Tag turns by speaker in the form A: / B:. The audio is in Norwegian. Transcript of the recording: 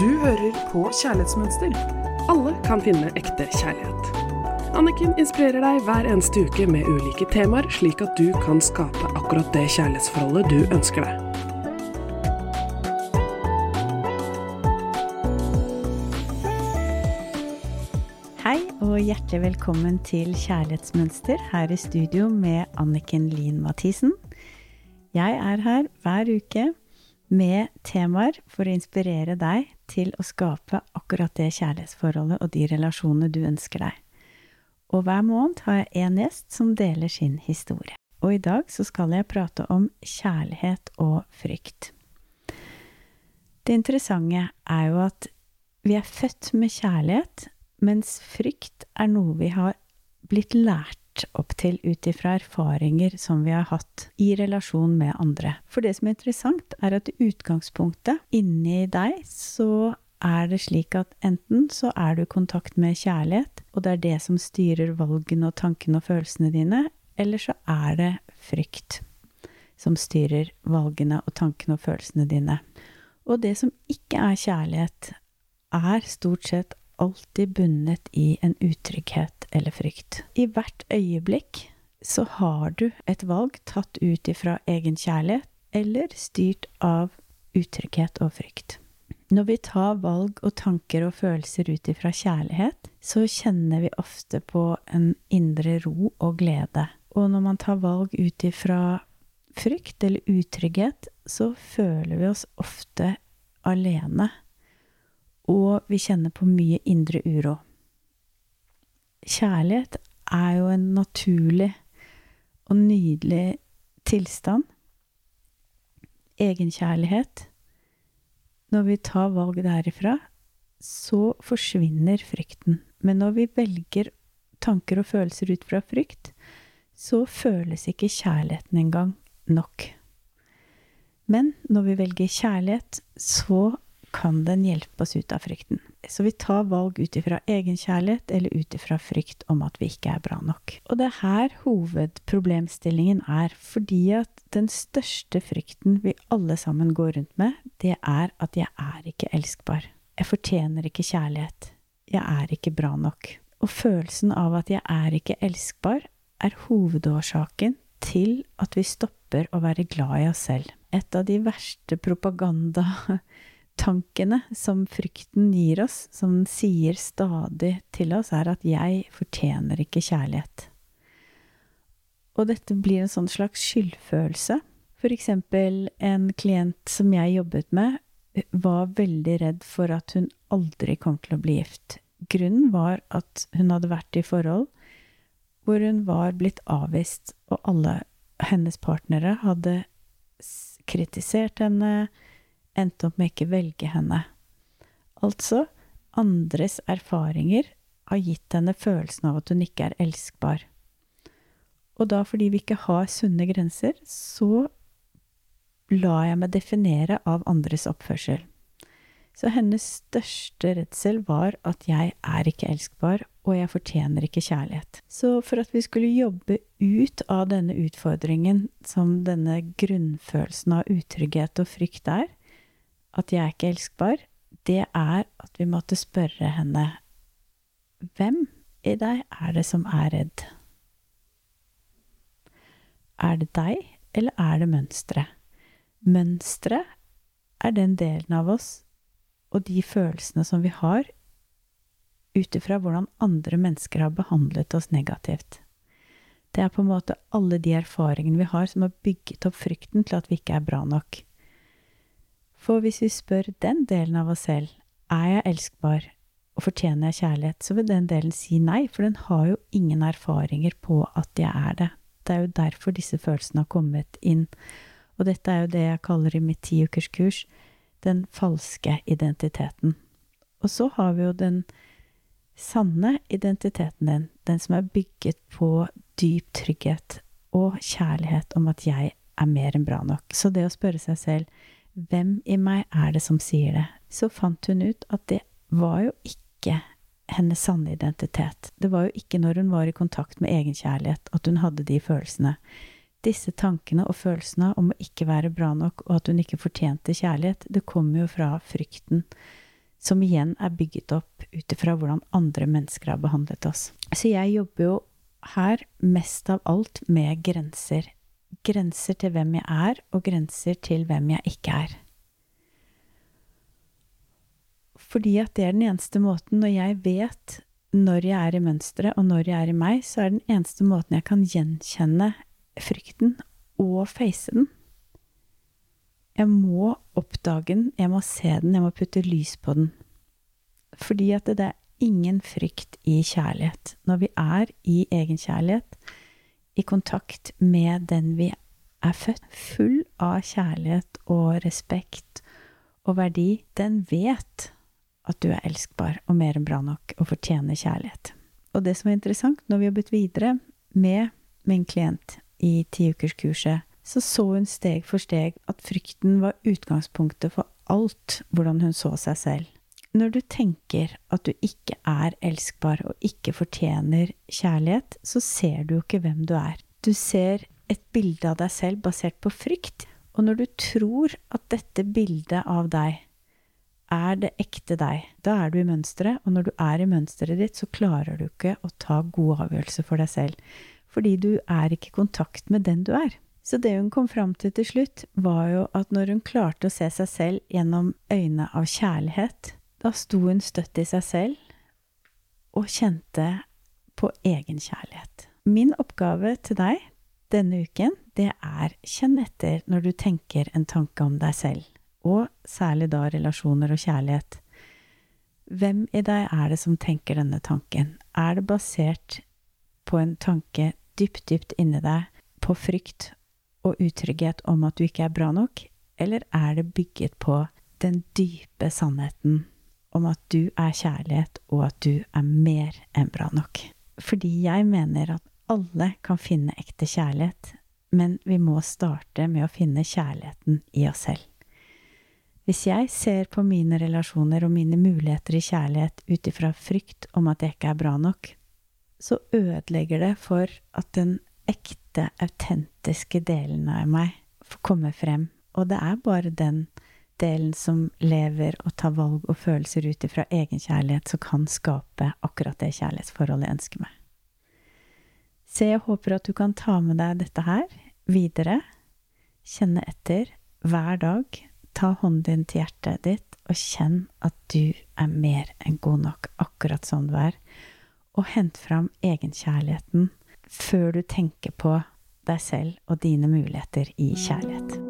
A: Du hører på Kjærlighetsmønster. Alle kan finne ekte kjærlighet. Anniken inspirerer deg hver eneste uke med ulike temaer, slik at du kan skape akkurat det kjærlighetsforholdet du ønsker deg.
B: Hei og hjertelig velkommen til Kjærlighetsmønster her i studio med Anniken Lien Mathisen. Jeg er her hver uke med temaer for å inspirere deg til å skape akkurat det kjærlighetsforholdet og de relasjonene du ønsker deg. Og hver måned har jeg én gjest som deler sin historie. Og i dag så skal jeg prate om kjærlighet og frykt. Det interessante er jo at vi er født med kjærlighet, mens frykt er noe vi har blitt lært opp til ut ifra erfaringer som vi har hatt i relasjon med andre. For det som er interessant, er at i utgangspunktet inni deg så er det slik at enten så er du i kontakt med kjærlighet, og det er det som styrer valgene og tankene og følelsene dine, eller så er det frykt som styrer valgene og tankene og følelsene dine. Og det som ikke er kjærlighet, er stort sett alltid bundet i en utrygghet eller frykt. I hvert øyeblikk så har du et valg tatt ut ifra egen kjærlighet eller styrt av utrygghet og frykt. Når vi tar valg og tanker og følelser ut ifra kjærlighet, så kjenner vi ofte på en indre ro og glede. Og når man tar valg ut ifra frykt eller utrygghet, så føler vi oss ofte alene og vi kjenner på mye indre uro. Kjærlighet er jo en naturlig og nydelig tilstand. Egenkjærlighet. Når vi tar valg derifra, så forsvinner frykten. Men når vi velger tanker og følelser ut fra frykt, så føles ikke kjærligheten engang nok. Men når vi velger kjærlighet, så kan den hjelpe oss ut av frykten. Så vi tar valg ut ifra egenkjærlighet eller ut ifra frykt om at vi ikke er bra nok. Og det er her hovedproblemstillingen er, fordi at den største frykten vi alle sammen går rundt med, det er at jeg er ikke elskbar. Jeg fortjener ikke kjærlighet. Jeg er ikke bra nok. Og følelsen av at jeg er ikke elskbar, er hovedårsaken til at vi stopper å være glad i oss selv. Et av de verste propaganda tankene som frykten gir oss, som den sier stadig til oss, er at 'jeg fortjener ikke kjærlighet'. Og dette blir en sånn slags skyldfølelse. For eksempel en klient som jeg jobbet med, var veldig redd for at hun aldri kom til å bli gift. Grunnen var at hun hadde vært i forhold hvor hun var blitt avvist, og alle hennes partnere hadde kritisert henne, endte opp med ikke velge henne. Altså, andres erfaringer har gitt henne følelsen av at hun ikke er elskbar. Og da, fordi vi ikke har sunne grenser, så lar jeg meg definere av andres oppførsel. Så hennes største redsel var at jeg er ikke elskbar, og jeg fortjener ikke kjærlighet. Så for at vi skulle jobbe ut av denne utfordringen som denne grunnfølelsen av utrygghet og frykt er, at jeg er ikke elskbar, det er at vi måtte spørre henne Hvem i deg er det som er redd? Er det deg, eller er det mønsteret? Mønsteret er den delen av oss og de følelsene som vi har ut ifra hvordan andre mennesker har behandlet oss negativt. Det er på en måte alle de erfaringene vi har som har bygget opp frykten til at vi ikke er bra nok. For hvis vi spør den delen av oss selv er jeg elskbar og fortjener jeg kjærlighet, så vil den delen si nei, for den har jo ingen erfaringer på at jeg er det. Det er jo derfor disse følelsene har kommet inn. Og dette er jo det jeg kaller i mitt tiukerskurs den falske identiteten. Og så har vi jo den sanne identiteten din, den som er bygget på dyp trygghet og kjærlighet om at jeg er mer enn bra nok. Så det å spørre seg selv hvem i meg er det som sier det? Så fant hun ut at det var jo ikke hennes sanne identitet. Det var jo ikke når hun var i kontakt med egenkjærlighet at hun hadde de følelsene. Disse tankene og følelsene om å ikke være bra nok og at hun ikke fortjente kjærlighet, det kommer jo fra frykten som igjen er bygget opp ut ifra hvordan andre mennesker har behandlet oss. Så jeg jobber jo her mest av alt med grenser. Grenser til hvem jeg er, og grenser til hvem jeg ikke er. Fordi at det er den eneste måten, når jeg vet når jeg er i mønsteret, og når jeg er i meg, så er den eneste måten jeg kan gjenkjenne frykten og face den. Jeg må oppdage den, jeg må se den, jeg må putte lys på den. Fordi at det er ingen frykt i kjærlighet. Når vi er i egenkjærlighet, i kontakt med den vi er født, full av kjærlighet og respekt og verdi, den vet at du er elskbar og mer enn bra nok og fortjener kjærlighet. Og det som er interessant, når vi har blitt videre med min klient i tiukerskurset, så så hun steg for steg at frykten var utgangspunktet for alt hvordan hun så seg selv. Når du tenker at du ikke er elskbar og ikke fortjener kjærlighet, så ser du jo ikke hvem du er. Du ser et bilde av deg selv basert på frykt. Og når du tror at dette bildet av deg er det ekte deg, da er du i mønsteret, og når du er i mønsteret ditt, så klarer du ikke å ta gode avgjørelser for deg selv. Fordi du er ikke i kontakt med den du er. Så det hun kom fram til til slutt, var jo at når hun klarte å se seg selv gjennom øyne av kjærlighet, da sto hun støtt i seg selv og kjente på egenkjærlighet. Min oppgave til deg denne uken, det er kjenn etter når du tenker en tanke om deg selv, og særlig da relasjoner og kjærlighet. Hvem i deg er det som tenker denne tanken? Er det basert på en tanke dypt, dypt inni deg, på frykt og utrygghet om at du ikke er bra nok, eller er det bygget på den dype sannheten om at du er kjærlighet, og at du er mer enn bra nok? Fordi jeg mener at alle kan finne ekte kjærlighet, men vi må starte med å finne kjærligheten i oss selv. Hvis jeg ser på mine relasjoner og mine muligheter i kjærlighet ut ifra frykt om at jeg ikke er bra nok, så ødelegger det for at den ekte, autentiske delen av meg får komme frem. Og det er bare den delen som lever og tar valg og følelser ut ifra egenkjærlighet, som kan skape akkurat det kjærlighetsforholdet jeg ønsker meg. Så jeg håper at du kan ta med deg dette her videre. Kjenne etter hver dag. Ta hånden din til hjertet ditt, og kjenn at du er mer enn god nok akkurat som du er. Og hent fram egenkjærligheten før du tenker på deg selv og dine muligheter i kjærlighet.